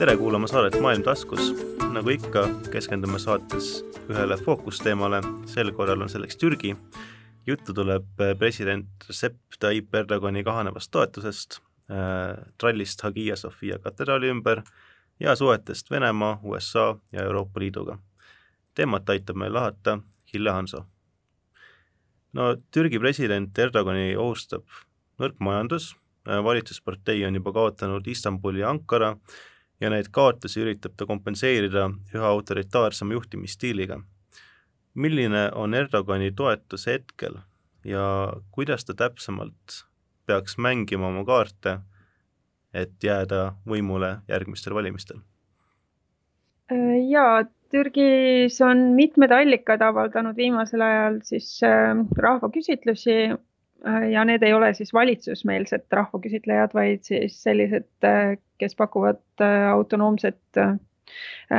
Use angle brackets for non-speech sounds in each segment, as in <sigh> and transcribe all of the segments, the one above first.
tere kuulama saadet Maailm taskus. nagu ikka, keskendume saates ühele fookusteemale, sel korral on selleks Türgi. juttu tuleb president Recep Tayyip Erdogani kahanevast toetusest äh,, trallist Hagia Sophia katedraali ümber ja suhetest Venemaa, USA ja Euroopa Liiduga. teemat aitab meil lahata Hille Hanso. no Türgi president Erdogani ohustab nõrk majandus, valitsuspartei on juba kaotanud Istanbuli ja Ankara ja neid kaotusi üritab ta kompenseerida üha autoritaarsema juhtimisstiiliga. milline on Erdogani toetus hetkel ja kuidas ta täpsemalt peaks mängima oma kaarte, et jääda võimule järgmistel valimistel? jaa, Türgis on mitmed allikad avaldanud viimasel ajal siis äh, rahvaküsitlusi Äh, ja need ei ole siis valitsusmeelsed rahvaküsitlejad, vaid siis sellised, äh, kes pakuvad äh, autonoomset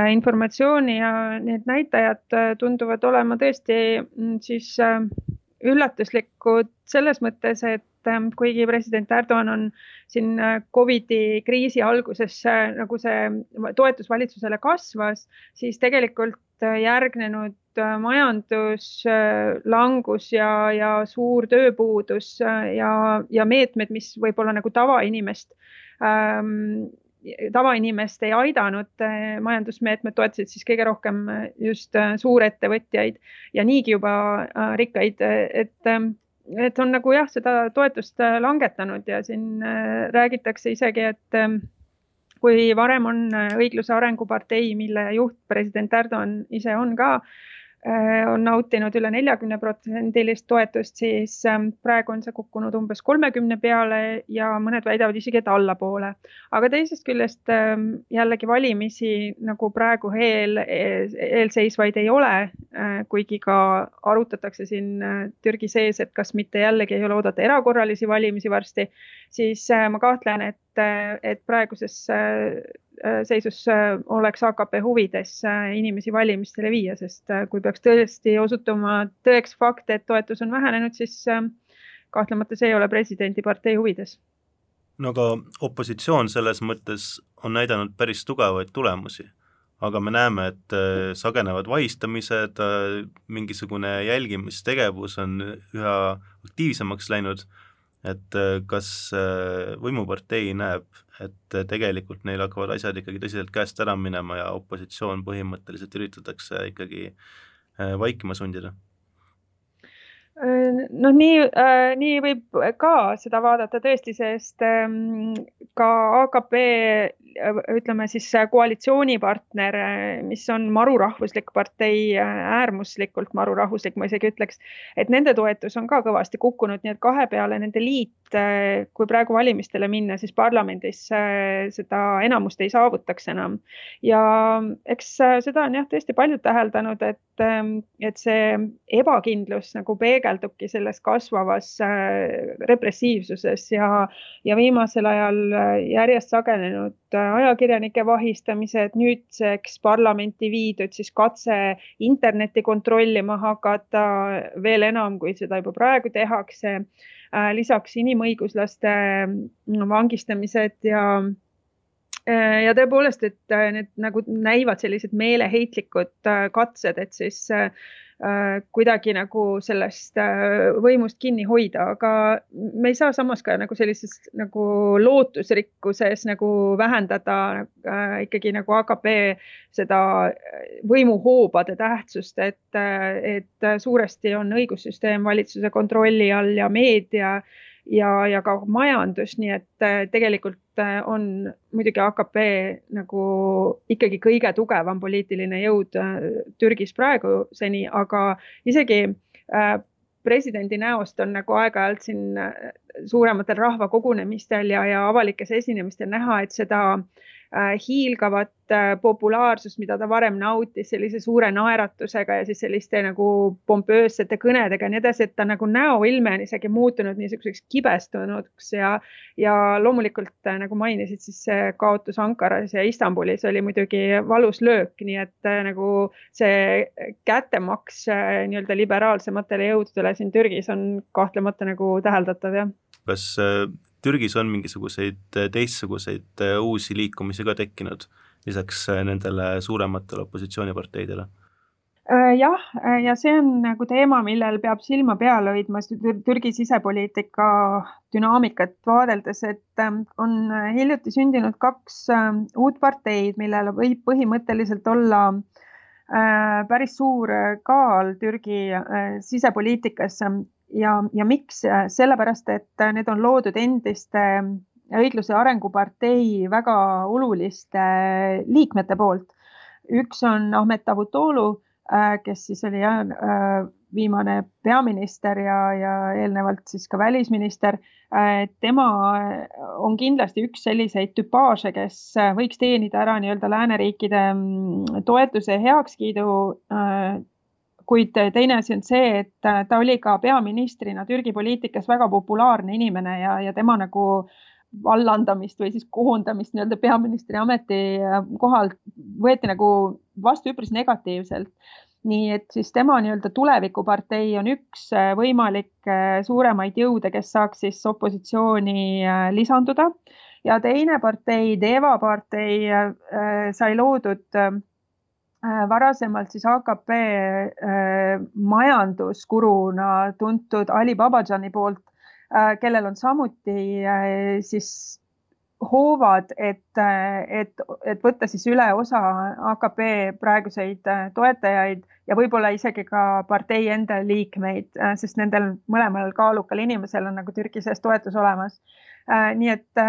informatsiooni ja need näitajad tunduvad olema tõesti mm, siis üllatuslikud selles mõttes, et kuigi president Erdoğan on siin Covidi kriisi alguses nagu see toetus valitsusele kasvas, siis tegelikult järgnenud Äh, majanduslangus ja, ja suur tööpuudus äh, ja, ja meetmed, mis võib-olla nagu tavainimest ähm, tavainimest ei aidanud, äh, majandusmeetmed toetasid siis kõige rohkem just suurettevõtjaid ja niigi juba rikkaid, et, et on nagu jah, seda toetust langetanud ja siin räägitakse isegi, et kui varem on õigluse arengupartei, mille juht president Erdoğan ise on ka Äh, on nautinud üle neljakümne protsendilist toetust, siis ähm, praegu on see kukkunud umbes kolmekümne peale ja mõned väidavad isegi, et allapoole. aga teisest küljest ähm, jällegi valimisi nagu praegu eel, eelseisvaid ei ole, äh, kuigi ka arutatakse siin äh, Türgi sees, et kas mitte jällegi ei ole oodata erakorralisi valimisi varsti, siis ma kahtlen, et, et praeguses Äh, seisus äh, oleks AKP huvides äh, inimesi valimistele viia, sest kui peaks tõesti osutuma tõeks fakt, et toetus on vähenenud, siis kahtlemata see ei ole presidendipartei huvides. no aga opositsioon selles mõttes on näidanud päris tugevaid tulemusi, aga me näeme, et sagenevad vahistamised, mingisugune jälgimistegevus on üha aktiivsemaks läinud et äh, kas äh, võimupartei näeb, et äh, tegelikult neil hakkavad asjad ikkagi tõsiselt käest ära minema ja opositsioon põhimõtteliselt üritatakse ikkagi vaikima sundida? Noh, nii äh,, nii võib ka seda vaadata tõesti, sest ähm, ka AKP ütleme siis koalitsioonipartner, mis on marurahvuslik partei, äärmuslikult marurahvuslik, ma isegi ütleks, et nende toetus on ka kõvasti kukkunud, nii et kahe peale nende liit, kui praegu valimistele minna, siis parlamendis seda enamust ei saavutaks enam. ja eks seda on jah, tõesti paljud täheldanud, et, et see ebakindlus nagu peegeldubki selles kasvavas repressiivsuses ja, ja viimasel ajal järjest sagenenud ajakirjanike vahistamised, nüüdseks parlamenti viidud siis katse internetti kontrollima hakata veel enam, kui seda juba praegu tehakse. Äh, lisaks inimõiguslaste mm, vangistamised ja äh, ja tõepoolest, et äh, need nagu näivad sellised meeleheitlikud katsed, et siis Äh, kuidagi nagu sellest äh, võimust kinni hoida, aga me ei saa samas ka nagu sellises nagu lootusrikkuses nagu vähendada äh, ikkagi nagu AKP seda võimuhoobade tähtsust, et, et suuresti on õigussüsteem valitsuse kontrolli all ja meedia ja, ja ka majandus, nii et tegelikult Äh, on muidugi AKP nagu ikkagi kõige tugevam poliitiline jõud äh, Türgis praegu seni, aga isegi äh, presidendi näost on nagu aeg-ajalt siin suurematel rahvakogunemistel ja, ja avalikes esinemistel näha, et seda Äh, hiilgavat äh, populaarsust, mida ta varem nautis sellise suure naeratusega ja siis selliste nagu pompöössete kõnedega ja nii edasi, et ta nagu näoilme on isegi muutunud niisuguseks kibestunuks ja, ja loomulikult äh, nagu mainisid, siis see kaotus Ankaras ja Istanbulis oli muidugi valus löök, nii et nagu see kättemaks nii-öelda liberaalsematele jõududele siin Türgis on kahtlemata nagu täheldatav, jah. kas Türgis on mingisuguseid äh, teistsuguseid äh, uusi liikumisi ka tekkinud, lisaks nendele suurematele opositsiooniparteidele? Äh, jah, äh, ja see on nagu teema, millel peab silma peal hoidma Türgi sisepoliitika dünaamikat vaadeldes, et ähm, on hiljuti sündinud kaks ähm, uut parteid, millel võib põhimõtteliselt olla äh, päris suur kaal Türgi sisepoliitikas ja, ja miks, sellepärast et need on loodud endiste õigluse arengupartei väga oluliste liikmete poolt. üks on Ahmet Davutolu Äh, kes siis oli jah viimane peaminister ja, ja eelnevalt siis ka välisminister. Tema on kindlasti üks selliseid tüpaaže, kes võiks teenida ära nii-öelda lääneriikide toetuse heakskiidu. Kuid teine asi on see, et ta oli ka peaministrina Türgi poliitikas väga populaarne inimene ja, ja tema nagu vallandamist või siis koondamist nii-öelda peaministri ametikohalt võeti nagu vastu üpris negatiivselt. Nii et siis tema nii-öelda tulevikupartei on üks võimalik suuremaid jõude, kes saaks siis opositsiooni lisanduda. Ja teine partei, Deva partei sai loodud varasemalt siis AKP majanduskuruna tuntud Ali Babajani poolt, kellel on samuti siis hoovad, et, et, et võtta siis üle osa AKP praeguseid äh, toetajaid ja võib-olla isegi ka partei enda liikmeid, äh, sest nendel mõlemal kaalukal inimesel on nagu Türgi sees toetus olemas. Äh, nii et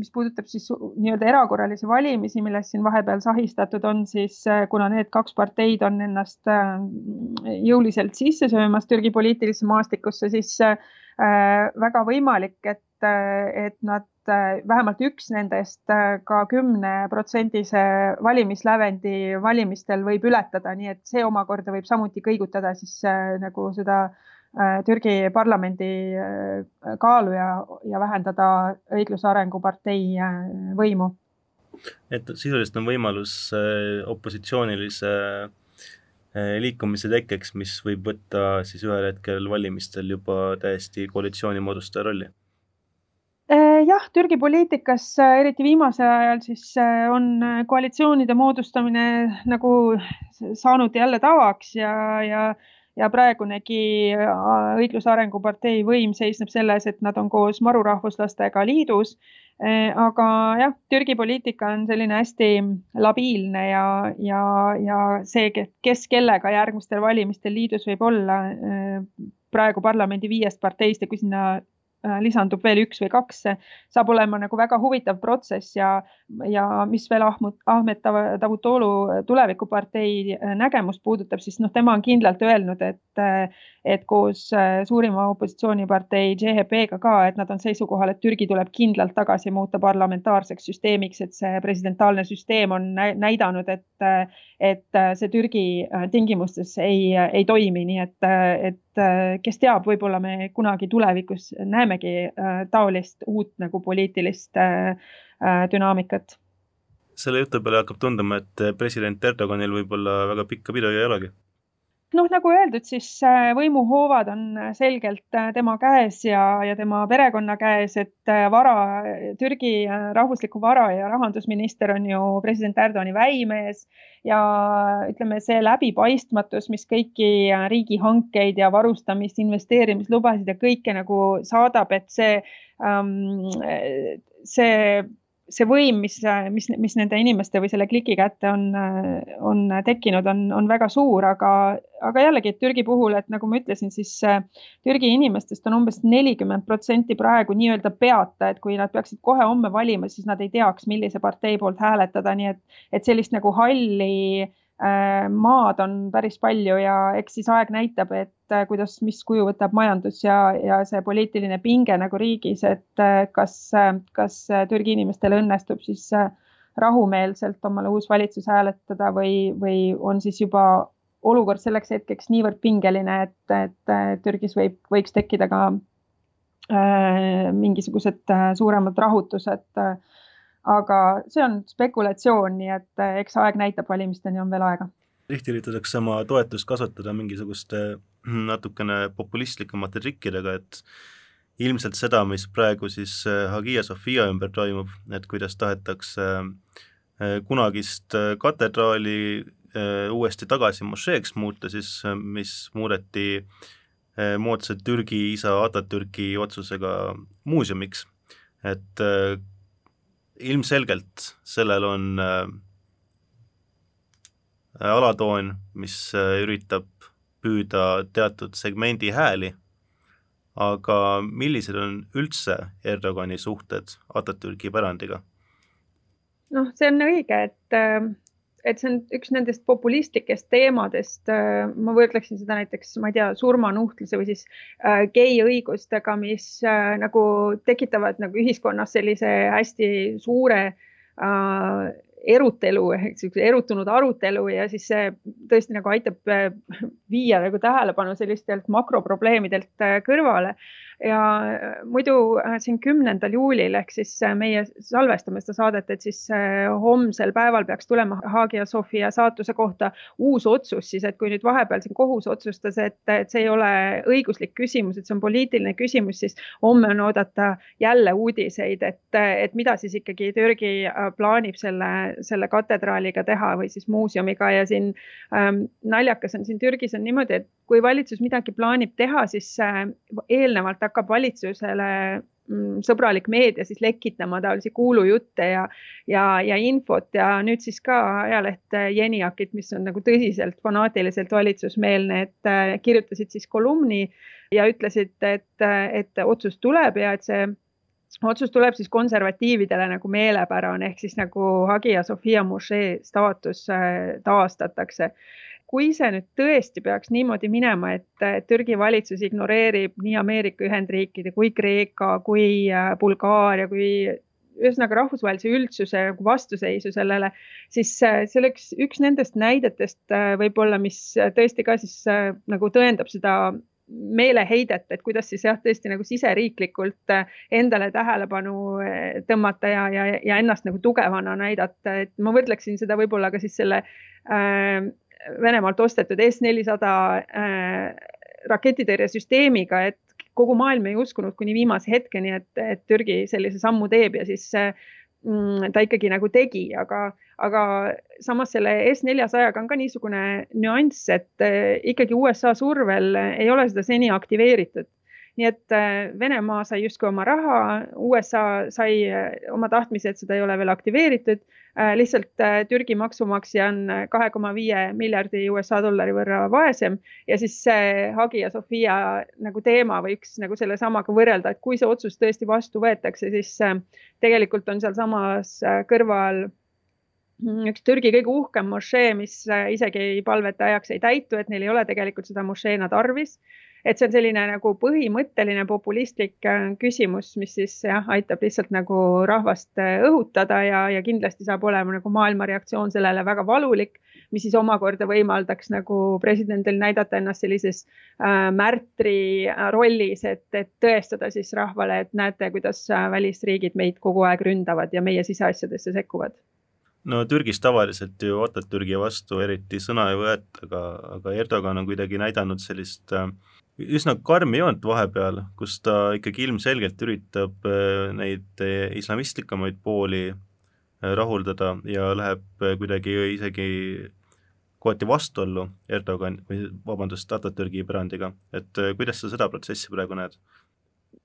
mis puudutab siis nii-öelda erakorralisi valimisi, millest siin vahepeal sahistatud on, siis kuna need kaks parteid on ennast jõuliselt sisse söömas Türgi poliitilisse maastikusse, siis väga võimalik, et, et nad Äh, vähemalt üks nendest äh, ka kümneprotsendise valimislävendi valimistel võib ületada, nii et see omakorda võib samuti kõigutada siis äh, nagu seda Türgi parlamendi kaalu ja, ja vähendada õigluse arengupartei võimu. et sisuliselt on võimalus opositsioonilise liikumise tekkeks, mis võib võtta siis ühel hetkel valimistel juba täiesti koalitsiooni moodustaja rolli Äh, jah, Türgi poliitikas, äh, eriti viimasel ajal, siis äh, on koalitsioonide moodustamine nagu saanud jälle tavaks ja, ja, ja praegunegi õigluse arengupartei võim seisneb selles, et nad on koos marurahvuslastega liidus. aga jah, Türgi poliitika on selline hästi labiilne ja, ja, ja see, kes kellega järgmistel valimistel liidus võib olla praegu parlamendi viiest parteist ja kui sinna Äh, lisandub veel üks või kaks, saab olema nagu väga huvitav protsess ja, ja mis veel Ahmut, Ahmet Davutolu tulevikupartei äh, nägemust puudutab, siis noh, tema on kindlalt öelnud, et, äh, et koos suurima opositsioonipartei JHP-ga ka, et nad on seisukohal, et Türgi tuleb kindlalt tagasi muuta parlamentaarseks süsteemiks, et see presidentaalne süsteem on näidanud, et, et see Türgi tingimustes ei, ei toimi, nii et, et kes teab, võib-olla me kunagi tulevikus näemegi äh, taolist uut nagu poliitilist äh, äh, dünaamikat. selle jutu peale hakkab tunduma, et president Erdoganil võib-olla väga pikka pidu ei olegi noh, nagu öeldud, siis äh, võimuhoovad on äh, selgelt äh, tema käes ja, ja tema perekonna käes, et vara, Türgi rahvusliku vara ja rahandusminister on ju president Erdogani väimees ja ütleme, see läbipaistmatus, mis kõiki riigihankeid ja varustamist, investeerimislubasid ja kõike nagu saadab, et see ähm,, see see võim, mis, mis, mis nende inimeste või selle kliki kätte on, on tekkinud, on, on väga suur, aga, aga jällegi, et Türgi puhul, et nagu ma ütlesin, siis Türgi inimestest on umbes nelikümmend protsenti praegu nii-öelda peata, et kui nad peaksid kohe homme valima, siis nad ei teaks, millise partei poolt hääletada, nii et, et sellist nagu halli Äh, maad on päris palju ja eks siis aeg näitab, et äh, kuidas, mis kuju võtab majandus ja, ja see poliitiline pinge nagu riigis, et äh, kas, kas Türgi inimestel õnnestub siis rahumeelselt omale uus valitsus hääletada või, või on siis juba olukord selleks hetkeks niivõrd pingeline, et, et Türgis võib, võiks tekkida ka äh, mingisugused suuremad rahutused äh, aga see on spekulatsioon, nii et eh, eks aeg näitab, valimisteni on veel aega. tihti üritatakse oma toetust kasvatada mingisuguste hm, natukene populistlikumate trikkidega, et ilmselt seda, mis praegu siis eh, Hagia Sophia ümber toimub, et kuidas tahetakse kunagist katedraali uuesti tagasi mošeeks muuta, siis mis muudeti moodsa Türgi isa Atatürki otsusega muuseumiks, et ilmselgelt sellel on alatoon, mis üritab püüda teatud segmendi hääli, aga millised on üldse Erdogani suhted Atatürki pärandiga? noh, see on õige, et, et see on üks nendest populistlikest teemadest. ma võrdleksin seda näiteks, ma ei tea, surmanuhtluse või siis äh, gei õigustega, mis äh, nagu tekitavad nagu ühiskonnas sellise hästi suure äh, erutelu ehk niisuguse erutunud arutelu ja siis see tõesti nagu aitab äh, viia nagu tähelepanu sellistelt makroprobleemidelt äh, kõrvale ja äh, muidu äh, siin kümnendal juulil ehk siis äh, meie salvestame seda saadet, et siis homsel päeval peaks tulema Hagia Sophia saatuse kohta uus otsus siis, et kui nüüd vahepeal siin kohus otsustas, et, et see ei ole õiguslik küsimus, et see on poliitiline küsimus, siis homme on oodata jälle uudiseid, et, et mida siis ikkagi Türgi plaanib selle, selle katedraaliga teha või siis muuseumiga. Ja siin ähm, naljakas on siin Türgis on niimoodi, et kui valitsus midagi plaanib teha, siis eelnevalt hakkab valitsusele mm, sõbralik meedia siis lekitama taolisi kuulujutte ja, ja, ja infot ja nüüd siis ka ajaleht Jeniakit, mis on nagu tõsiselt fanaatiliselt valitsusmeelne, et äh, kirjutasid siis kolumni ja ütlesid, et, et otsus tuleb ja et see otsus tuleb siis konservatiividele nagu meelepärane ehk siis nagu Hagia Sophia mošee staatus äh, taastatakse kui see nüüd tõesti peaks niimoodi minema, et Türgi valitsus ignoreerib nii Ameerika Ühendriikide kui Kreeka kui äh, Bulgaaria kui ühesõnaga rahvusvahelise üldsuse nagu vastuseisu sellele, siis äh, see oleks üks nendest näidetest äh, võib-olla, mis tõesti ka siis nagu tõendab seda meeleheidet, et kuidas siis jah, tõesti nagu siseriiklikult endale tähelepanu tõmmata ja, ja, ja ennast nagu tugevana näidata, et ma võrdleksin seda võib-olla ka siis selle äh, Venemaalt ostetud S-400 äh, raketitõrjesüsteemiga, et kogu maailm ei uskunud kuni viimase hetkeni, et, et Türgi sellise sammu teeb ja siis mm, ta ikkagi nagu tegi, aga, aga samas selle S-400-ga on ka niisugune nüanss, et äh, ikkagi USA survel ei ole seda seni aktiveeritud nii et äh, Venemaa sai justkui oma raha, USA sai äh, oma tahtmise, et seda ei ole veel aktiveeritud. Äh, lihtsalt Türgi maksumaksja on kahe koma viie miljardi USA dollari võrra vaesem ja siis see Hagia Sophia nagu teema võiks nagu sellesamaga võrrelda, et kui see otsus tõesti vastu võetakse, siis tegelikult on sealsamas kõrval mm, üks Türgi kõige uhkem mošee, mis isegi palvete ajaks ei täitu, et neil ei ole tegelikult seda mošeena tarvis et see on selline nagu põhimõtteline populistlik äh, küsimus, mis siis jah, aitab lihtsalt nagu rahvast äh, õhutada ja, ja kindlasti saab olema nagu maailma reaktsioon sellele väga valulik, mis siis omakorda võimaldaks nagu presidendil näidata ennast sellises äh, märtri äh, rollis, et, et tõestada siis rahvale, et näete, kuidas välisriigid meid kogu aeg ründavad ja meie siseasjadesse sekkuvad. No Türgis tavaliselt ju Atatürgi vastu eriti sõna ei võeta, aga, aga Erdogan on kuidagi näidanud sellist äh, üsna karmi joont vahepeal, kus ta ikkagi ilmselgelt üritab äh, neid äh, islamistlikumaid pooli äh, rahuldada ja läheb kuidagi isegi kohati vastuollu Erdogan või vabandust, Atatürgi pärandiga, et kuidas sa seda protsessi praegu näed?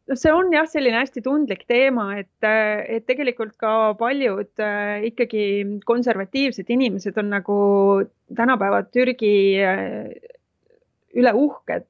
no see on jah, selline hästi tundlik teema, et, et tegelikult ka paljud ikkagi konservatiivsed inimesed on nagu tänapäeva Türgi üle uhked.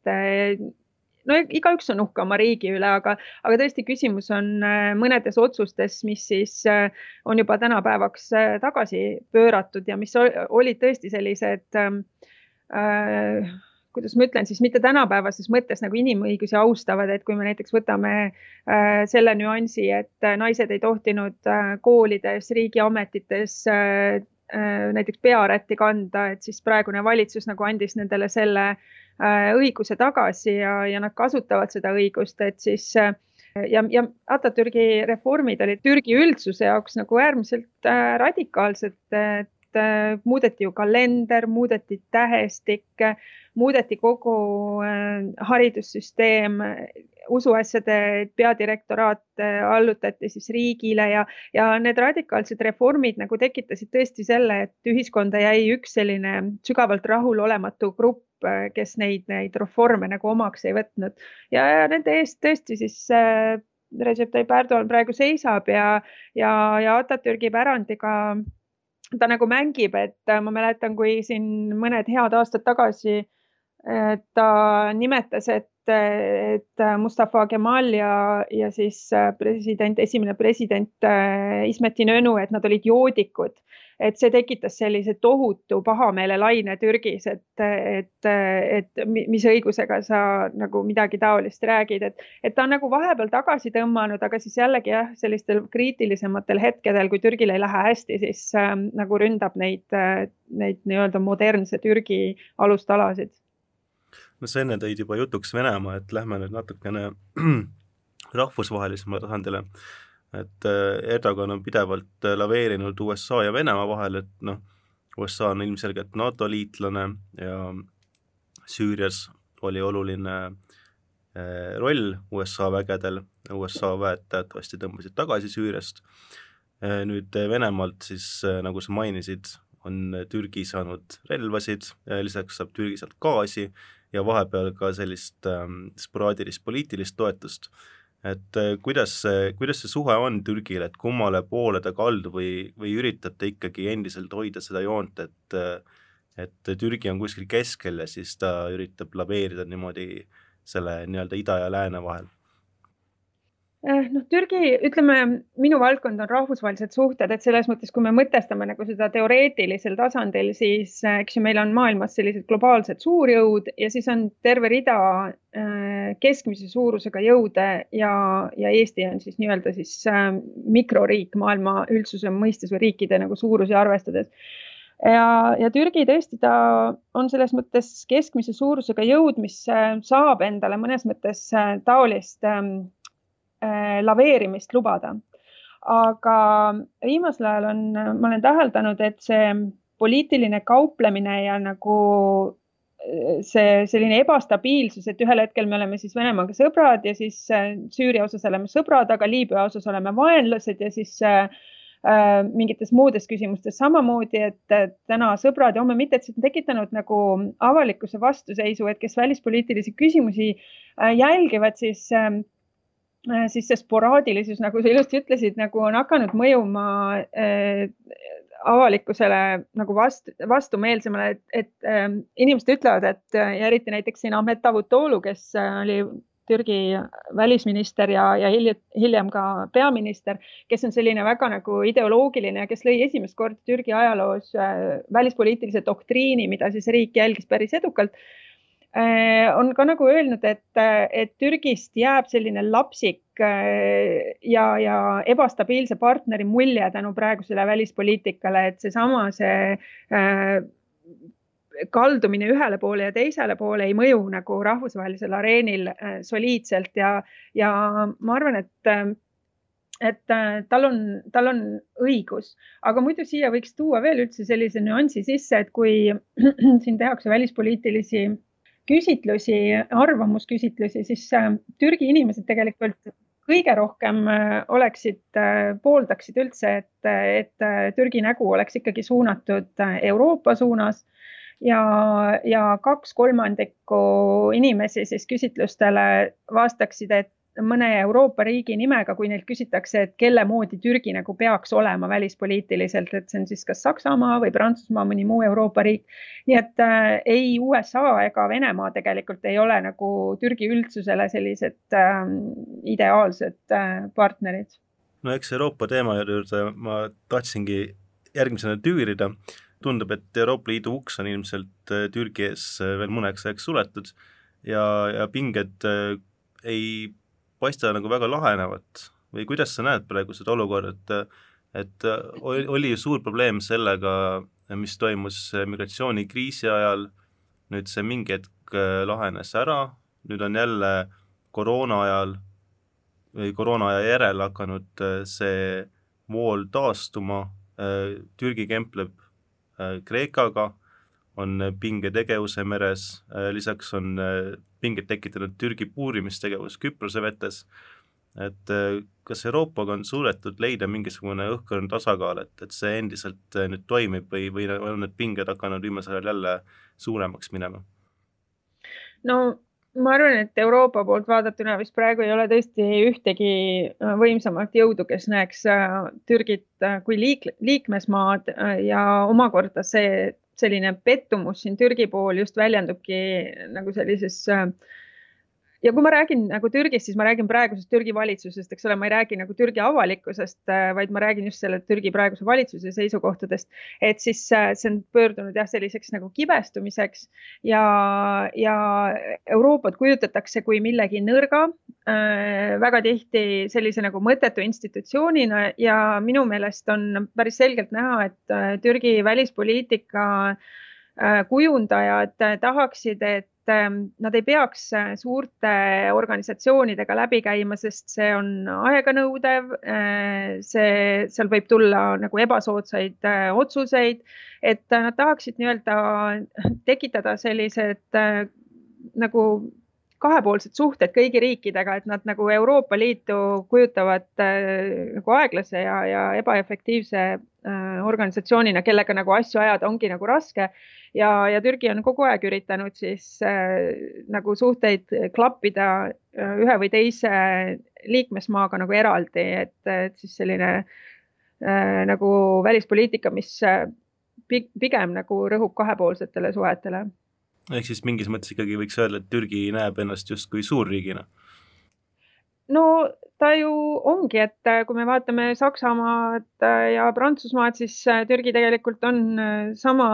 no igaüks on uhke oma riigi üle, aga, aga tõesti, küsimus on äh, mõnedes otsustes, mis siis äh, on juba tänapäevaks tagasi pööratud ja mis olid tõesti sellised äh, kuidas ma ütlen siis mitte tänapäevases mõttes nagu inimõigusi austavad, et kui me näiteks võtame äh, selle nüansi, et naised ei tohtinud äh, koolides, riigiametites äh, näiteks pearätti kanda, et siis praegune valitsus nagu andis nendele selle Äh, õiguse tagasi ja, ja nad kasutavad seda õigust, et siis äh, ja, ja Atatürgi reformid olid Türgi üldsuse jaoks nagu äärmiselt äh, radikaalsed, äh, muudeti ju kalender, muudeti tähestik, muudeti kogu haridussüsteem, usuasjade peadirektoraat allutati siis riigile ja, ja need radikaalsed reformid nagu tekitasid tõesti selle, et ühiskonda jäi üks selline sügavalt rahulolematu grupp, kes neid, neid reforme nagu omaks ei võtnud. Ja, ja nende eest tõesti siis äh, Recep Tayyip Erdoğan praegu seisab ja, ja, ja Atatürgi pärandiga ta nagu mängib, et ma mäletan, kui siin mõned head aastad tagasi ta nimetas, et et Mustafa Kemal ja, ja siis president, esimene president äh, Ismet Inönü, et nad olid joodikud. Et see tekitas sellise tohutu pahameelelaine Türgis, et, et, et mis õigusega sa nagu midagi taolist räägid, et, et ta on nagu vahepeal tagasi tõmmanud, aga siis jällegi jah, sellistel kriitilisematel hetkedel, kui Türgil ei lähe hästi, siis äh, nagu ründab neid, neid nii-öelda modernse Türgi alustalasid no sa enne tõid juba jutuks Venemaa, et lähme nüüd natukene <clears throat> rahvusvahelisemale tasandile. Et äh, Erdogan on pidevalt äh, laveerinud USA ja Venemaa vahel, et noh, USA on ilmselgelt NATO liitlane ja Süürias oli oluline äh, roll USA vägedel, USA väed teatavasti tõmbasid tagasi Süüriast. nüüd Venemaalt siis, nagu sa mainisid, on Türgi saanud relvasid, lisaks saab Türgi sealt gaasi ja vahepeal ka sellist ähm, sporaadilist poliitilist toetust. Et äh, kuidas see, kuidas see suhe on Türgil, et kummale poole ta kaldub või, või üritab ta ikkagi endiselt hoida seda joont, et äh, et Türgi on kuskil keskel ja siis ta üritab laveerida niimoodi selle nii-öelda ida ja lääne vahel noh, Türgi, ütleme, minu valdkond on rahvusvahelised suhted, et selles mõttes, kui me mõtestame nagu seda teoreetilisel tasandil, siis eh, eks ju, meil on maailmas sellised globaalsed suurjõud ja siis on terve rida äh, keskmise suurusega jõude ja, ja Eesti on siis nii-öelda siis äh, mikroriik maailma üldsuse mõistes või riikide nagu suurusi arvestades. Ja, ja Türgi tõesti, ta on selles mõttes keskmise suurusega jõud, mis saab endale mõnes mõttes taolist ähm, Äh, laveerimist lubada. aga viimasel ajal on, ma olen täheldanud, et see poliitiline kauplemine ja nagu äh, see selline ebastabiilsus, et ühel hetkel me oleme siis Venemaaga sõbrad ja siis äh, Süüria osas oleme sõbrad, aga Liibüa osas oleme vaenlased ja siis äh, mingites muudes küsimustes samamoodi, et täna sõbrad ja homme mitte, et see on tekitanud nagu avalikkuse vastuseisu, et kes välispoliitilisi küsimusi äh, jälgivad, siis äh, Äh, siis see sporaadilisus, nagu sa ilusti ütlesid, nagu on hakanud mõjuma äh, avalikkusele nagu vastu, vastumeelsemale, et, et äh, inimesed ütlevad, et ja eriti näiteks siin Ahmet Davutoglu, kes äh, oli Türgi välisminister ja, ja hiljem, hiljem ka peaminister, kes on selline väga nagu ideoloogiline kes lõi esimest korda Türgi ajaloos äh, välispoliitilise doktriini, mida siis riik jälgis päris edukalt Äh, on ka nagu öelnud, et, et Türgist jääb selline lapsik äh, ja, ja ebastabiilse partneri mulje tänu praegusele välispoliitikale, et seesama, see, see äh, kaldumine ühele poole ja teisele poole ei mõju nagu rahvusvahelisel areenil soliidselt. Ja, ja ma arvan, et et tal on, tal on õigus, aga muidu siia võiks tuua veel üldse sellise nüansi sisse, et kui <clears throat> siin tehakse välispoliitilisi küsitlusi, arvamusküsitlusi, siis äh, Türgi inimesed tegelikult kõige rohkem äh, oleksid, äh, pooldaksid üldse, et, et Türgi nägu oleks ikkagi suunatud Euroopa suunas. Ja, ja kaks kolmandikku inimesi siis küsitlustele vastaksid, et mõne Euroopa riigi nimega, kui neilt küsitakse, et kelle moodi Türgi nagu peaks olema välispoliitiliselt, et see on siis kas Saksamaa või Prantsusmaa, mõni muu Euroopa riik. nii et äh, ei USA ega Venemaa tegelikult ei ole nagu Türgi üldsusele sellised äh, ideaalsed äh, partnerid. no eks Euroopa teema juurde ma tahtsingi järgmisena tüürida. tundub, et Euroopa Liidu uks on ilmselt äh, Türgi ees äh, veel mõneks ajaks suletud ja, ja pinged äh, ei paista nagu väga lahenevat või kuidas sa näed praegu seda olukorda, et et oli ju suur probleem sellega, mis toimus migratsioonikriisi ajal, nüüd see mingi hetk lahenes ära, nüüd on jälle koroona ajal või koroona aja järel hakanud see vool taastuma, Türgi kempleb Kreekaga, on pinged Egeuse meres, lisaks on pinget tekitanud Türgi puurimistegevus Küprose vetes, et kas Euroopaga on suudetud leida mingisugune õhkõrn tasakaal, et, et see endiselt nüüd toimib või, või on need pinged hakanud viimasel ajal jälle suuremaks minema? no ma arvan, et Euroopa poolt vaadatuna vist praegu ei ole tõesti ühtegi äh, võimsamat jõudu, kes näeks äh, Türgit äh, kui liik liikmesmaad ja omakorda see selline pettumus siin Türgi pool just väljendubki nagu sellises äh, ja kui ma räägin nagu Türgist, siis ma räägin praegusest Türgi valitsusest, eks ole, ma ei räägi nagu Türgi avalikkusest, äh, vaid ma räägin just selle Türgi praeguse valitsuse seisukohtadest. et siis äh, see on pöördunud jah, selliseks nagu kibestumiseks ja, ja Euroopat kujutatakse kui millegi nõrga äh,, väga tihti sellise nagu mõttetu institutsioonina ja minu meelest on päris selgelt näha, et äh, Türgi välispoliitika äh, kujundajad tahaksid, et Ähm, nad ei peaks äh, suurte organisatsioonidega läbi käima, sest see on aeganõudev. Äh, see, seal võib tulla nagu ebasoodsaid äh, otsuseid, et nad tahaksid nii-öelda tekitada sellised nagu kahepoolsed suhted kõigi riikidega, et nad nagu Euroopa Liitu kujutavad äh, nagu aeglase ja, ja ebaefektiivse äh, organisatsioonina, kellega nagu asju ajada ongi nagu raske. Ja, ja Türgi on kogu aeg üritanud siis äh, nagu suhteid klappida äh, ühe või teise liikmesmaaga nagu eraldi, et, et siis selline äh, nagu välispoliitika, mis äh, pigem nagu rõhub kahepoolsetele suhetele ehk siis mingis mõttes ikkagi võiks öelda, et Türgi näeb ennast justkui suurriigina? No ta ju ongi, et äh, kui me vaatame Saksamaad äh, ja Prantsusmaad, siis äh, Türgi tegelikult on sama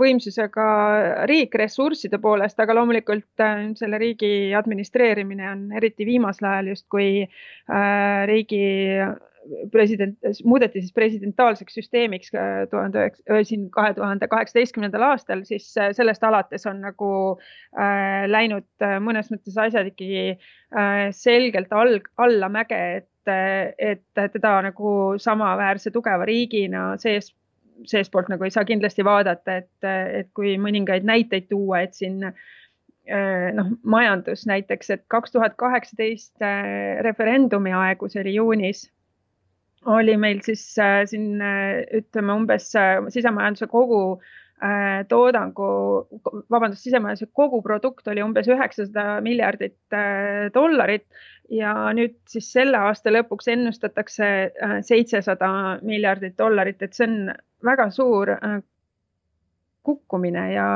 võimsusega riik ressursside poolest, aga loomulikult selle riigi administreerimine on eriti viimasel ajal justkui riigi president, muudeti siis presidentaalseks süsteemiks äh, tuhande üheksa, siin kahe tuhande kaheksateistkümnendal aastal, siis äh, sellest alates on nagu äh, läinud äh, mõnes mõttes asjad ikkagi äh, selgelt all, allamäge, et, et teda nagu samaväärse tugeva riigina sees, seestpoolt nagu ei saa kindlasti vaadata, et, et kui mõningaid näiteid tuua, et siin noh, majandus näiteks, et kaks tuhat kaheksateist referendumi aegu, see oli juunis oli meil siis äh, siin äh, ütleme umbes äh, sisemajanduse kogu toodangu, vabandust, sisemajanduse koguprodukt oli umbes üheksasada miljardit dollarit ja nüüd siis selle aasta lõpuks ennustatakse seitsesada miljardit dollarit, et see on väga suur kukkumine ja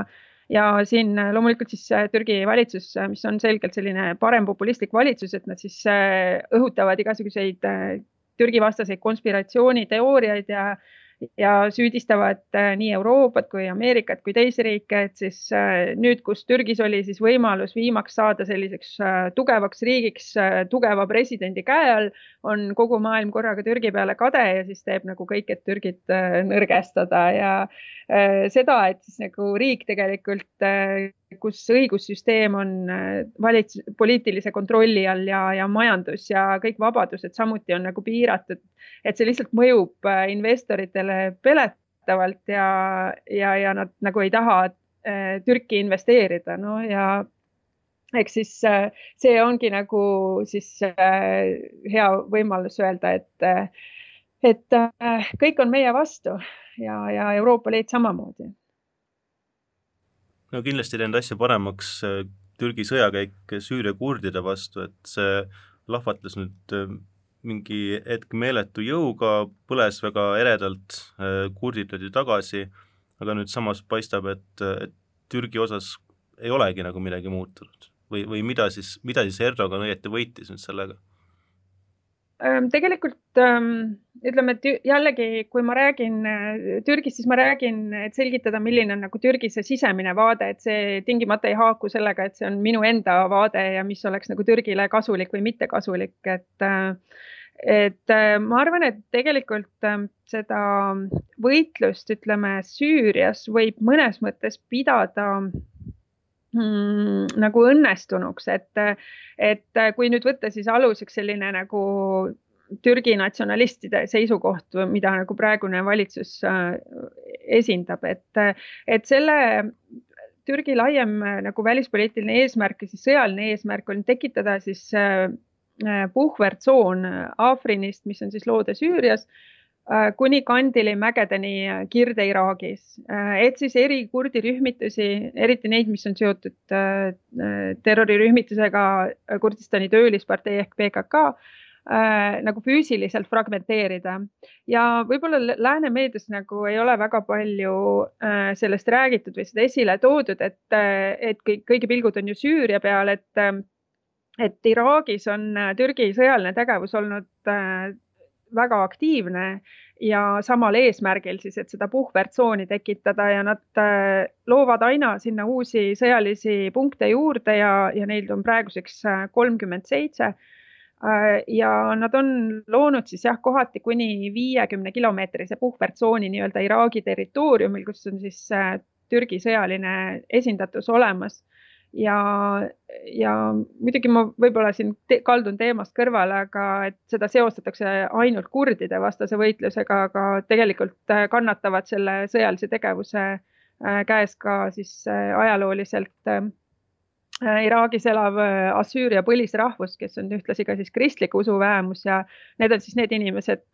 ja siin loomulikult siis Türgi valitsus, mis on selgelt selline parempopulistlik valitsus, et nad siis õhutavad igasuguseid Türgi vastaseid konspiratsiooniteooriaid ja, ja süüdistavad äh, nii Euroopat kui Ameerikat kui teisi riike, et siis äh, nüüd, kus Türgis oli siis võimalus viimaks saada selliseks äh, tugevaks riigiks tugeva presidendi käe all, on kogu maailm korraga Türgi peale kade ja siis teeb nagu kõik, et Türgit nõrgestada ja seda, et siis nagu riik tegelikult kus õigussüsteem on valits-, poliitilise kontrolli all ja, ja majandus ja kõik vabadused samuti on nagu piiratud. et see lihtsalt mõjub investoritele peletavalt ja, ja, ja nad nagu ei taha äh, Türki investeerida, no ja eks siis äh, see ongi nagu siis äh, hea võimalus öelda, et, et kõik on meie vastu ja, ja Euroopa Liit samamoodi no kindlasti teinud asja paremaks äh, Türgi sõjakäik Süüria kurdide vastu, et see lahvatas nüüd äh, mingi hetk meeletu jõuga, põles väga eredalt, äh, kurdid löödi tagasi, aga nüüd samas paistab, et, et Türgi osas ei olegi nagu midagi muutunud või, või mida siis, mida siis Erdogan õieti võitis nüüd sellega? Tegelikult ütleme, et jällegi, kui ma räägin äh, Türgist, siis ma räägin, et selgitada, milline on nagu Türgi see sisemine vaade, et see tingimata ei haaku sellega, et see on minu enda vaade ja mis oleks nagu Türgile kasulik või mitte kasulik, et äh, et äh, ma arvan, et tegelikult seda võitlust, ütleme Süürias võib mõnes mõttes pidada mm, nagu õnnestunuks, et, et kui nüüd võtta siis aluseks selline nagu Türgi natsionalistide seisukoht, mida nagu praegune valitsus äh, esindab, et, et selle Türgi laiem nagu välispoliitiline eesmärk ja siis sõjaline eesmärk on tekitada siis puhvertsoon Afrinist, mis on siis loode Süürias Äh, kuni Kandili mägedeni äh, Kirde-Iraagis, äh, et siis eri kurdi rühmitusi, eriti neid, mis on seotud terrorirühmitusega Kurdistani töölispartei ehk PKK, nagu füüsiliselt fragmenteerida. Ja võib-olla lääne meedias nagu ei ole väga palju sellest räägitud või seda esile toodud, et, et kõik, kõigi pilgud on ju Süüria peal, et et Iraagis on Türgi sõjaline tegevus olnud väga aktiivne ja samal eesmärgil siis, et seda puhvertsooni tekitada ja nad äh, loovad aina sinna uusi sõjalisi punkte juurde ja, ja neid on praeguseks äh, kolmkümmend seitse. Äh, ja nad on loonud siis jah, kohati kuni viiekümne kilomeetrise puhvertsooni nii-öelda Iraagi territooriumil, kus on siis Türgi sõjaline esindatus olemas ja, ja muidugi ma võib-olla siin te kaldun teemast kõrvale, aga et seda seostatakse ainult kurdide vastase võitlusega, aga tegelikult äh, kannatavad selle sõjalise tegevuse äh, käes ka siis äh, ajalooliselt Iraagis elav Assüüria põlisrahvus, kes on ühtlasi ka siis kristlik usuvähemus ja need on siis need inimesed,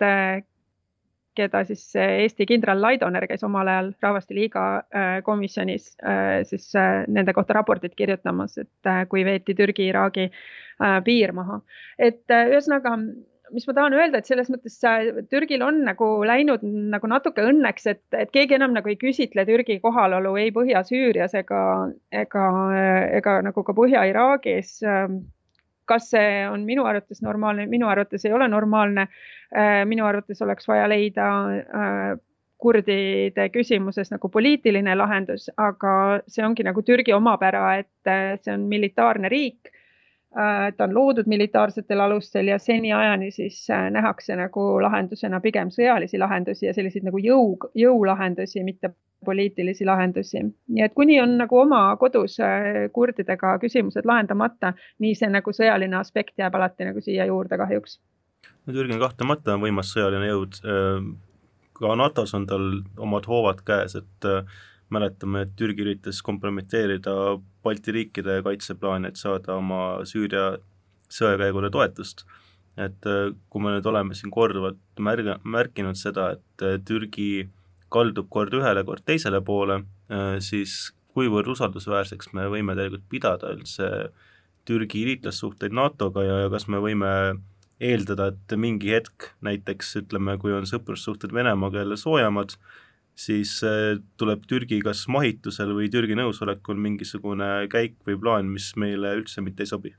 keda siis Eesti kindral Laidoner, kes omal ajal Rahvaste Liiga äh, komisjonis äh, siis äh, nende kohta raportit kirjutamas, et kui veeti Türgi-Iraagi piir maha. et ühesõnaga, mis ma tahan öelda, et selles mõttes Türgil on nagu läinud nagu natuke õnneks, et, et keegi enam nagu ei küsitle Türgi kohalolu ei Põhja-Süürias ega, ega, ega nagu ka Põhja-Iraagis kas see on minu arvates normaalne, minu arvates ei ole normaalne. Äh, minu arvates oleks vaja leida äh, kurdide küsimuses nagu poliitiline lahendus, aga see ongi nagu Türgi omapära, et äh, see on militaarne riik. Ta on loodud militaarsetel alustel ja seniajani siis nähakse nagu lahendusena pigem sõjalisi lahendusi ja selliseid nagu jõu, jõulahendusi, mitte poliitilisi lahendusi. nii et kuni on nagu oma kodus äh, kurdidega küsimused lahendamata, nii see nagu sõjaline aspekt jääb alati nagu siia juurde kahjuks. no Türgi kahtlemata on võimas sõjaline jõud, äh, ka NATO-s on tal omad hoovad käes, et äh, mäletame, et Türgi üritas kompromiteerida Balti riikide kaitseplaane, et saada oma Süüria sõjakäigule toetust. et kui me nüüd oleme siin korduvalt märga, märkinud seda, et Türgi kaldub kord ühele, kord teisele poole, äh, siis kuivõrd usaldusväärseks me võime tegelikult pidada üldse Türgi liitlassuhteid NATO-ga ja, ja kas me võime eeldada, et mingi hetk näiteks ütleme, kui on sõprussuhted Venemaaga jälle soojemad, siis äh, tuleb Türgi kas mahitusel või Türgi nõusolekul mingisugune käik või plaan, mis meile üldse mitte ei sobi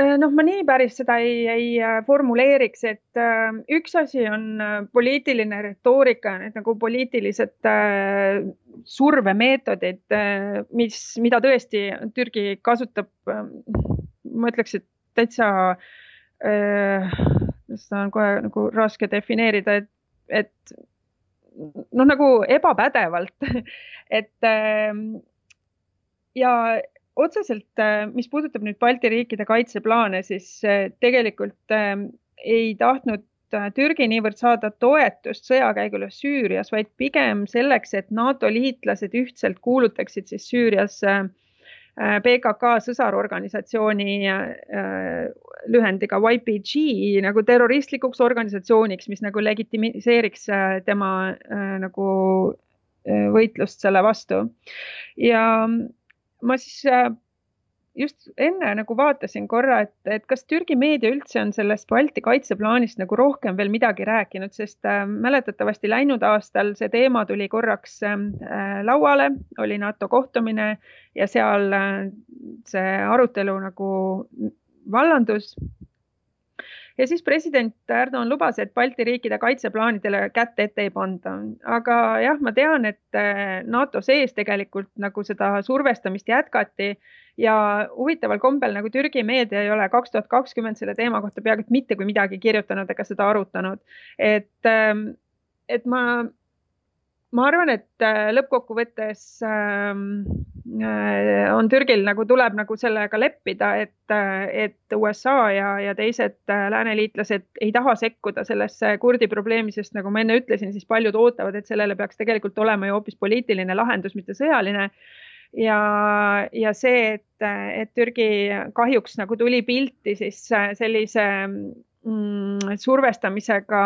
Äh, noh, ma nii päris seda ei, ei äh, formuleeriks, et üks asi on poliitiline retoorika, need nagu poliitilised survemeetodid, mis, mida tõesti Türgi kasutab. ma ütleks, et täitsa, seda on kohe nagu raske defineerida, et, et noh, nagu ebapädevalt <laughs> et ja otseselt, äh, mis puudutab nüüd Balti riikide kaitseplaane, siis äh, tegelikult äh, ei tahtnud Türgi niivõrd saada toetust sõjakäigule Süürias, vaid pigem selleks, et NATO liitlased ühtselt kuulutaksid siis Süürias PKK sõsarorganisatsiooni lühendiga YPG nagu terroristlikuks organisatsiooniks, mis nagu legitimiseeriks tema nagu võitlust selle vastu. ja ma siis äh, just enne nagu vaatasin korra, et, et kas Türgi meedia üldse on sellest Balti kaitseplaanist nagu rohkem veel midagi rääkinud, sest äh, mäletatavasti läinud aastal see teema tuli korraks äh, lauale, oli NATO kohtumine ja seal äh, see arutelu nagu vallandus ja siis president Erdoğan lubas, et Balti riikide kaitseplaanidele kätt ette ei panda. aga jah, ma tean, et äh, NATO sees tegelikult nagu seda survestamist jätkati ja huvitaval kombel nagu Türgi meedia ei ole kaks tuhat kakskümmend selle teema kohta peaaegu mitte kui midagi kirjutanud ega seda arutanud. et, ähm, et ma ma arvan, et äh, lõppkokkuvõttes ähm, äh, on Türgil nagu tuleb nagu sellega leppida, et, äh, et USA ja, ja teised lääneliitlased ei taha sekkuda sellesse kurdi probleemi, sest nagu ma enne ütlesin, siis paljud ootavad, et sellele peaks tegelikult olema ju hoopis poliitiline lahendus, mitte sõjaline. ja, ja see, et, et Türgi kahjuks nagu tuli pilti siis sellise survestamisega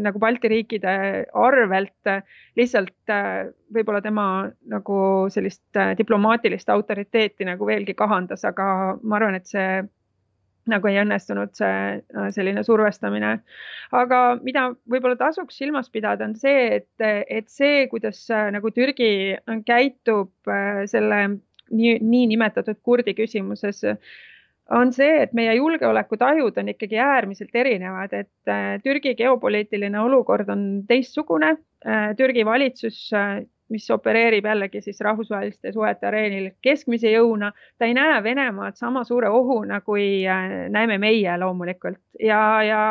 nagu Balti riikide arvelt lihtsalt äh, võib-olla tema nagu sellist äh, diplomaatilist autoriteeti nagu veelgi kahandas, aga ma arvan, et see nagu ei õnnestunud see äh, selline survestamine. aga mida võib-olla tasuks silmas pidada, on see, et, et see, kuidas nagu Türgi käitub selle nii, niinimetatud kurdi küsimuses on see, et meie julgeolekutajud on ikkagi äärmiselt erinevad, et äh, Türgi geopoliitiline olukord on teistsugune. Äh, Türgi valitsus, äh, mis opereerib jällegi siis rahvusvaheliste suhete areenil keskmise jõuna, ta ei näe Venemaad sama suure ohuna, kui näeme meie loomulikult ja, ja,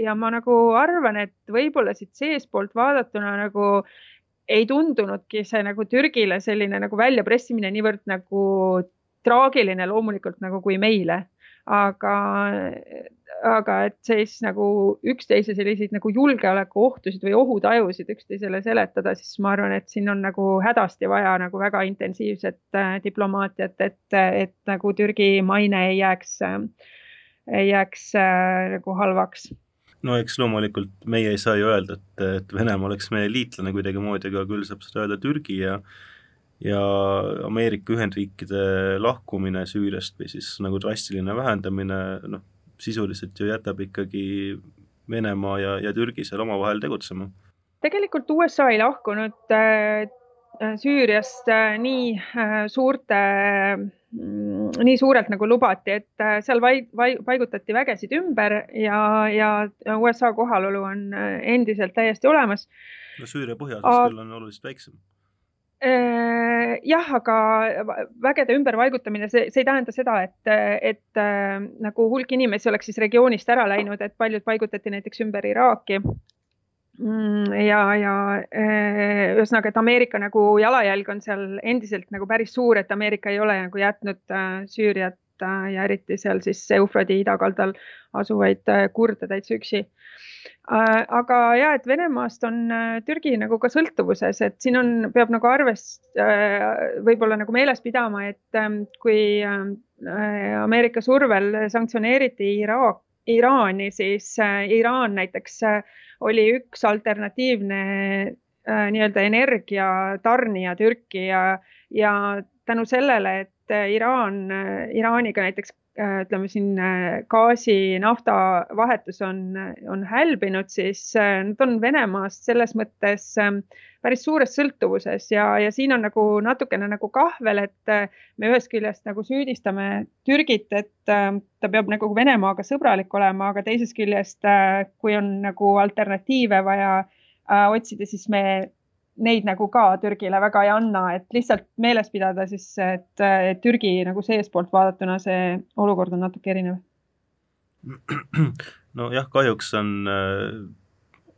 ja ma nagu arvan, et võib-olla siit seestpoolt vaadatuna nagu ei tundunudki see nagu Türgile selline nagu väljapressimine niivõrd nagu traagiline loomulikult nagu kui meile, aga, aga et siis nagu üksteise selliseid nagu julgeolekuohtusid või ohutajusid üksteisele seletada, siis ma arvan, et siin on nagu hädasti vaja nagu väga intensiivset äh, diplomaatiat, et, et nagu Türgi maine ei jääks äh,, ei jääks äh, nagu halvaks. No eks loomulikult meie ei saa ju öelda, et, et Venemaa oleks meie liitlane kuidagimoodi, aga küll saab seda öelda Türgi ja ja Ameerika Ühendriikide lahkumine Süüriast või siis nagu drastiline vähendamine, noh, sisuliselt ju jätab ikkagi Venemaa ja, ja Türgi seal omavahel tegutsema. tegelikult USA ei lahkunud äh, Süüriast äh, nii äh, suurte mm, nii suurelt nagu lubati, et äh, seal vai, vai, paigutati vägesid ümber ja, ja USA kohalolu on äh, endiselt täiesti olemas. no Süüria põhjaosas küll on oluliselt väiksem Äh, jah, aga vägede ümberpaigutamine, see, see ei tähenda seda, et, et äh, nagu hulk inimesi oleks siis regioonist ära läinud, et paljud paigutati näiteks ümber Iraaki. Mm, ja, ja äh, ühesõnaga, et Ameerika nagu jalajälg on seal endiselt nagu päris suur, et Ameerika ei ole nagu jätnud Süüriat ja eriti seal siis Eufradi idakaldal asuvaid kurde täitsa üksi. Äh, aga ja, et Venemaast on äh, Türgi nagu ka sõltuvuses, et siin on, peab nagu arvest, äh, võib-olla nagu meeles pidama, et ähm, kui ähm, Ameerika survel sanktsioneeriti Iraak, Iraani, siis Iraan näiteks oli üks alternatiivne nii-öelda energiatarnija Türki ja, ja tänu sellele, et Iraan, Iraaniga näiteks Äh, ütleme siin äh, gaasi, nafta vahetus on, on hälbinud, siis äh, nad on Venemaast selles mõttes ähm, päris suures sõltuvuses ja, ja siin on nagu natukene nagu kahvel, et me ühest küljest nagu süüdistame Türgit, et ta peab nagu Venemaaga sõbralik olema, aga teisest küljest, kui on nagu alternatiive vaja otsida, siis me neid nagu ka Türgile väga ei anna, et lihtsalt meeles pidada siis, et, Türgi nagu seestpoolt vaadatuna see olukord on natuke erinev. <clears throat> nojah, kahjuks on,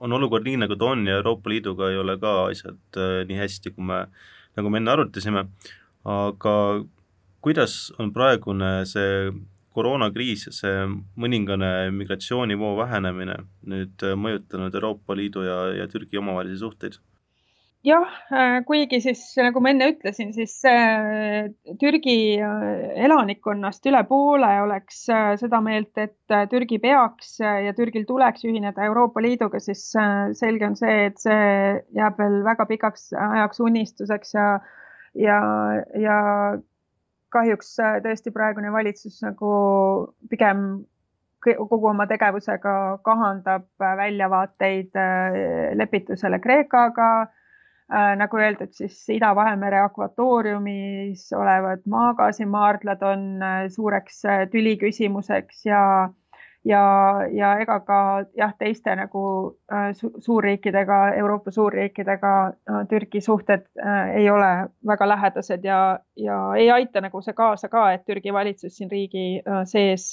on olukord nii, nagu ta on ja Euroopa Liiduga ei ole ka asjad äh, nii hästi, kui me, nagu me enne arutasime, aga kuidas on praegune see koroonakriis ja see mõningane migratsioonivoo vähenemine nüüd mõjutanud Euroopa Liidu ja, ja Türgi omavahelisi suhteid? Jah, äh, kuigi siis nagu ma enne ütlesin, siis äh, Türgi äh, elanikkonnast üle poole oleks seda meelt, et Türgi peaks ja Türgil tuleks ühineda Euroopa Liiduga, siis selge on see, et see jääb veel väga pikaks ajaks unistuseks ja, ja, ja kahjuks tõesti praegune valitsus nagu pigem kogu oma tegevusega kahandab väljavaateid lepitusele Kreekaga nagu öeldud, siis Ida-Vahemere akvatooriumis olevad maagaasimaardlad on äh, suureks äh, tüliküsimuseks ja, ja, ja ega ka jah, teiste nagu su suurriikidega, Euroopa suurriikidega Türgi suhted ei ole väga lähedased ja, ja ei aita nagu see kaasa ka, et Türgi valitsus siin riigi sees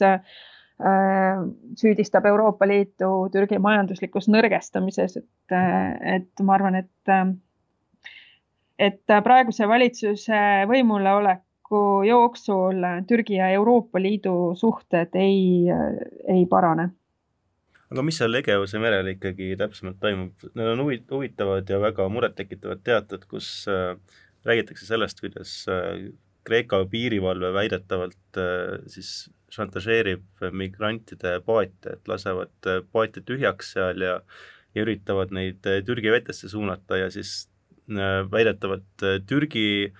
süüdistab Euroopa Liitu Türgi majanduslikus nõrgestamises, et, et ma arvan, et et praeguse valitsuse võimuleoleku jooksul Türgi ja Euroopa Liidu suhted ei, ei parane aga mis seal Egeuse merel ikkagi täpsemalt toimub? Need on huvitavad ja väga murettekitavad teated, kus äh, räägitakse sellest, kuidas äh, Kreeka piirivalve väidetavalt äh, siis šantažeerib migrantide paate, et lasevad äh, paate tühjaks seal ja ja üritavad neid äh, Türgi vetesse suunata ja siis äh, väidetavalt äh, Türgi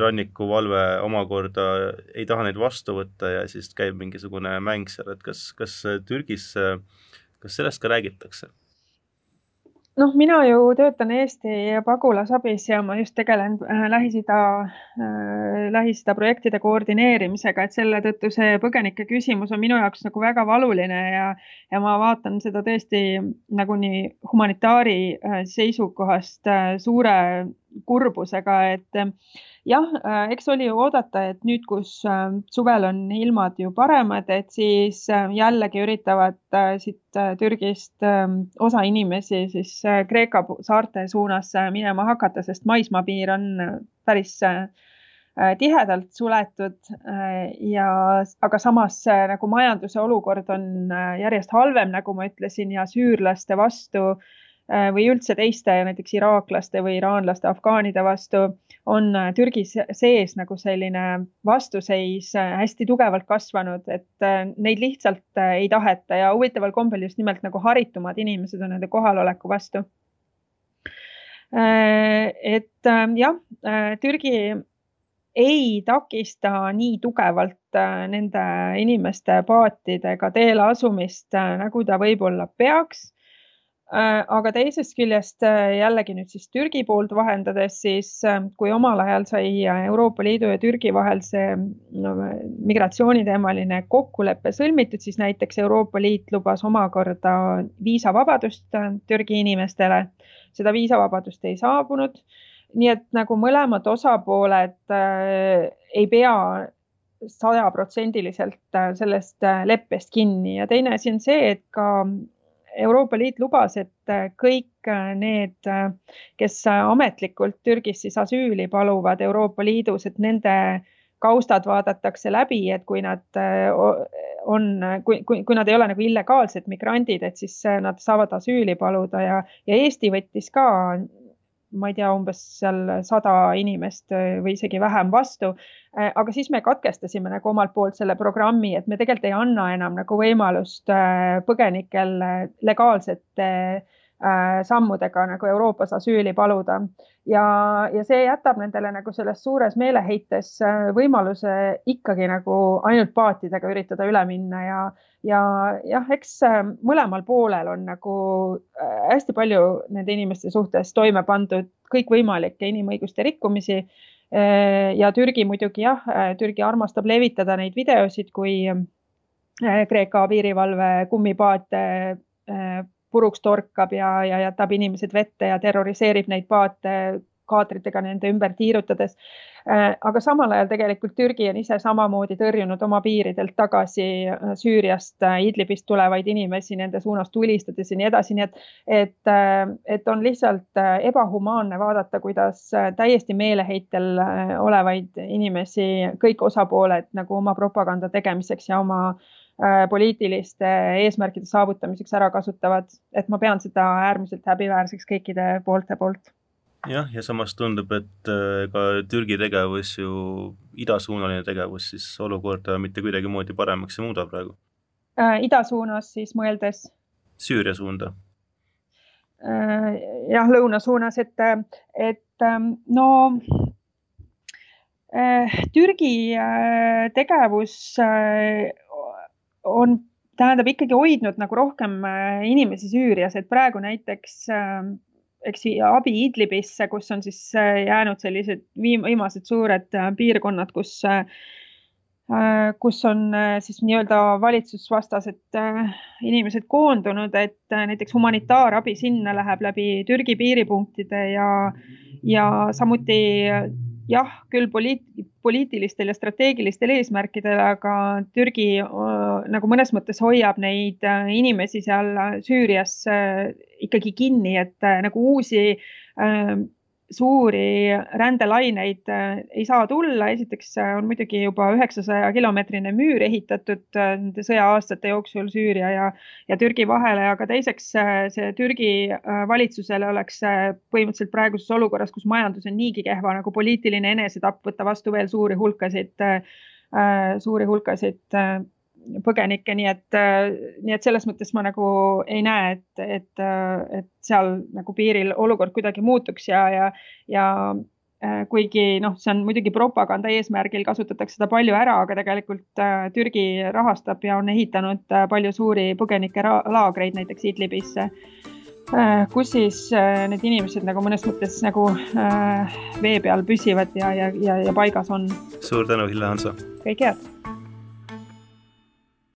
rannikuvalve omakorda ei taha neid vastu võtta ja siis käib mingisugune mäng seal, et kas, kas Türgis, kas sellest ka räägitakse? Noh, mina ju töötan Eesti pagulasabis ja ma just tegelen äh, Lähis-Ida äh,, Lähis-Ida projektide koordineerimisega, et selle tõttu see põgenike küsimus on minu jaoks nagu väga valuline ja, ja ma vaatan seda tõesti nagu nii humanitaari äh, seisukohast suure kurbusega, et äh, jah, äh, eks oli ju oodata, et nüüd, kus äh, suvel on ilmad ju paremad, et siis jällegi üritavad siit Türgist osa inimesi siis Kreeka saarte suunas minema hakata, sest maismaapiir on päris tihedalt suletud ja, aga samas nagu majanduse olukord on järjest halvem, nagu ma ütlesin, ja süürlaste vastu Äh, või üldse teiste näiteks iraaklaste või iraanlaste, afgaanide vastu on äh, Türgis sees nagu selline vastuseis äh, hästi tugevalt kasvanud, et neid lihtsalt ei taheta ja huvitaval kombel just nimelt nagu haritumad inimesed on nende kohaloleku vastu. et jah, Türgi ei takista nii tugevalt nende inimeste paatidega teele asumist, nagu ta võib-olla peaks Äh, aga teisest küljest äh, jällegi nüüd siis Türgi poolt vahendades, siis äh, kui omal ajal sai Euroopa Liidu ja Türgi vahel see no, migratsiooniteemaline kokkulepe sõlmitud, siis näiteks Euroopa Liit lubas omakorda viisavabadust Türgi inimestele. seda viisavabadust ei saabunud. nii et nagu mõlemad osapooled äh, ei pea sajaprotsendiliselt sellest leppest kinni ja teine asi on see, et ka Euroopa Liit lubas, et äh, kõik äh, need, äh, kes ametlikult Türgis siis asüüli paluvad Euroopa Liidus, et nende kaustad vaadatakse läbi, et kui nad on, kui, kui, kui nad ei ole nagu illegaalsed migrandid, et siis nad saavad asüüli paluda ja, ja Eesti võttis ka ma ei tea, umbes seal sada inimest äh, või isegi vähem vastu. Äh, aga siis me katkestasime nagu omalt poolt selle programmi, et me tegelikult ei anna enam nagu võimalust äh, põgenikel legaalsete sammudega nagu Euroopas asüüli paluda ja, ja see jätab nendele nagu selles suures meeleheites võimaluse ikkagi nagu ainult paatidega üritada üle minna ja, ja jah, eks äh, mõlemal poolel on nagu äh, hästi palju nende inimeste suhtes toime pandud kõikvõimalikke inimõiguste rikkumisi. Äh, ja Türgi muidugi jah, Türgi armastab levitada neid videosid, kui Kreeka piirivalve kummipaate puruks torkab ja, ja jätab inimesed vette ja terroriseerib neid paate kaadritega nende ümber tiirutades. Äh, aga samal ajal tegelikult Türgi on ise samamoodi tõrjunud oma piiridelt tagasi äh, Süüriast, äh, Idlibist tulevaid inimesi nende suunas tulistades ja nii edasi, nii et, et, et on lihtsalt ebahumaanne vaadata, kuidas täiesti meeleheitel olevaid inimesi kõik osapooled nagu oma propaganda tegemiseks ja oma poliitiliste eesmärkide saavutamiseks ära kasutavad, et ma pean seda äärmiselt häbiväärseks kõikide poolte poolt jah, ja samas tundub, et äh, ka Türgi tegevus ju, idasuunaline tegevus siis olukorda mitte kuidagimoodi paremaks ei muuda praegu äh,. ida suunas siis mõeldes? Süüria suunda äh,. jah, lõuna suunas, et, et ähm, no äh, Türgi äh, tegevus äh, on, tähendab ikkagi hoidnud nagu rohkem äh, inimesi Süürias, et praegu näiteks äh, eks abi Idlibisse, kus on siis äh, jäänud sellised viimased suured piirkonnad, kus, kus on siis nii-öelda valitsusvastased inimesed koondunud, et näiteks humanitaarabi sinna läheb läbi Türgi piiripunktide ja, ja samuti jah, küll poliit-, poliitilistel ja strateegilistel eesmärkidel, aga Türgi nagu mõnes mõttes hoiab neid inimesi seal Süürias ikkagi kinni, et nagu uusi suuri rändelaineid äh, ei saa tulla. esiteks äh, on muidugi juba üheksasaja kilomeetrine müür ehitatud nende sõja-aastate jooksul Süüria ja, ja Türgi vahele, aga teiseks see Türgi valitsusele oleks põhimõtteliselt praeguses olukorras, kus majandus on niigi kehva, nagu poliitiline enesetapp võtta vastu veel suuri hulkasid, suuri hulkasid põgenikke, nii et, nii et selles mõttes ma nagu ei näe, et, et, et seal nagu piiril olukord kuidagi muutuks ja, ja, ja äh, kuigi noh, see on muidugi propaganda eesmärgil, kasutatakse seda palju ära, aga tegelikult äh, Türgi rahastab ja on ehitanud äh, palju suuri põgenikelaagreid näiteks Idlibisse, kus siis need inimesed nagu mõnes mõttes nagu vee peal püsivad ja, ja, ja, ja paigas on. suur tänu, Hille Hanso! kõike head!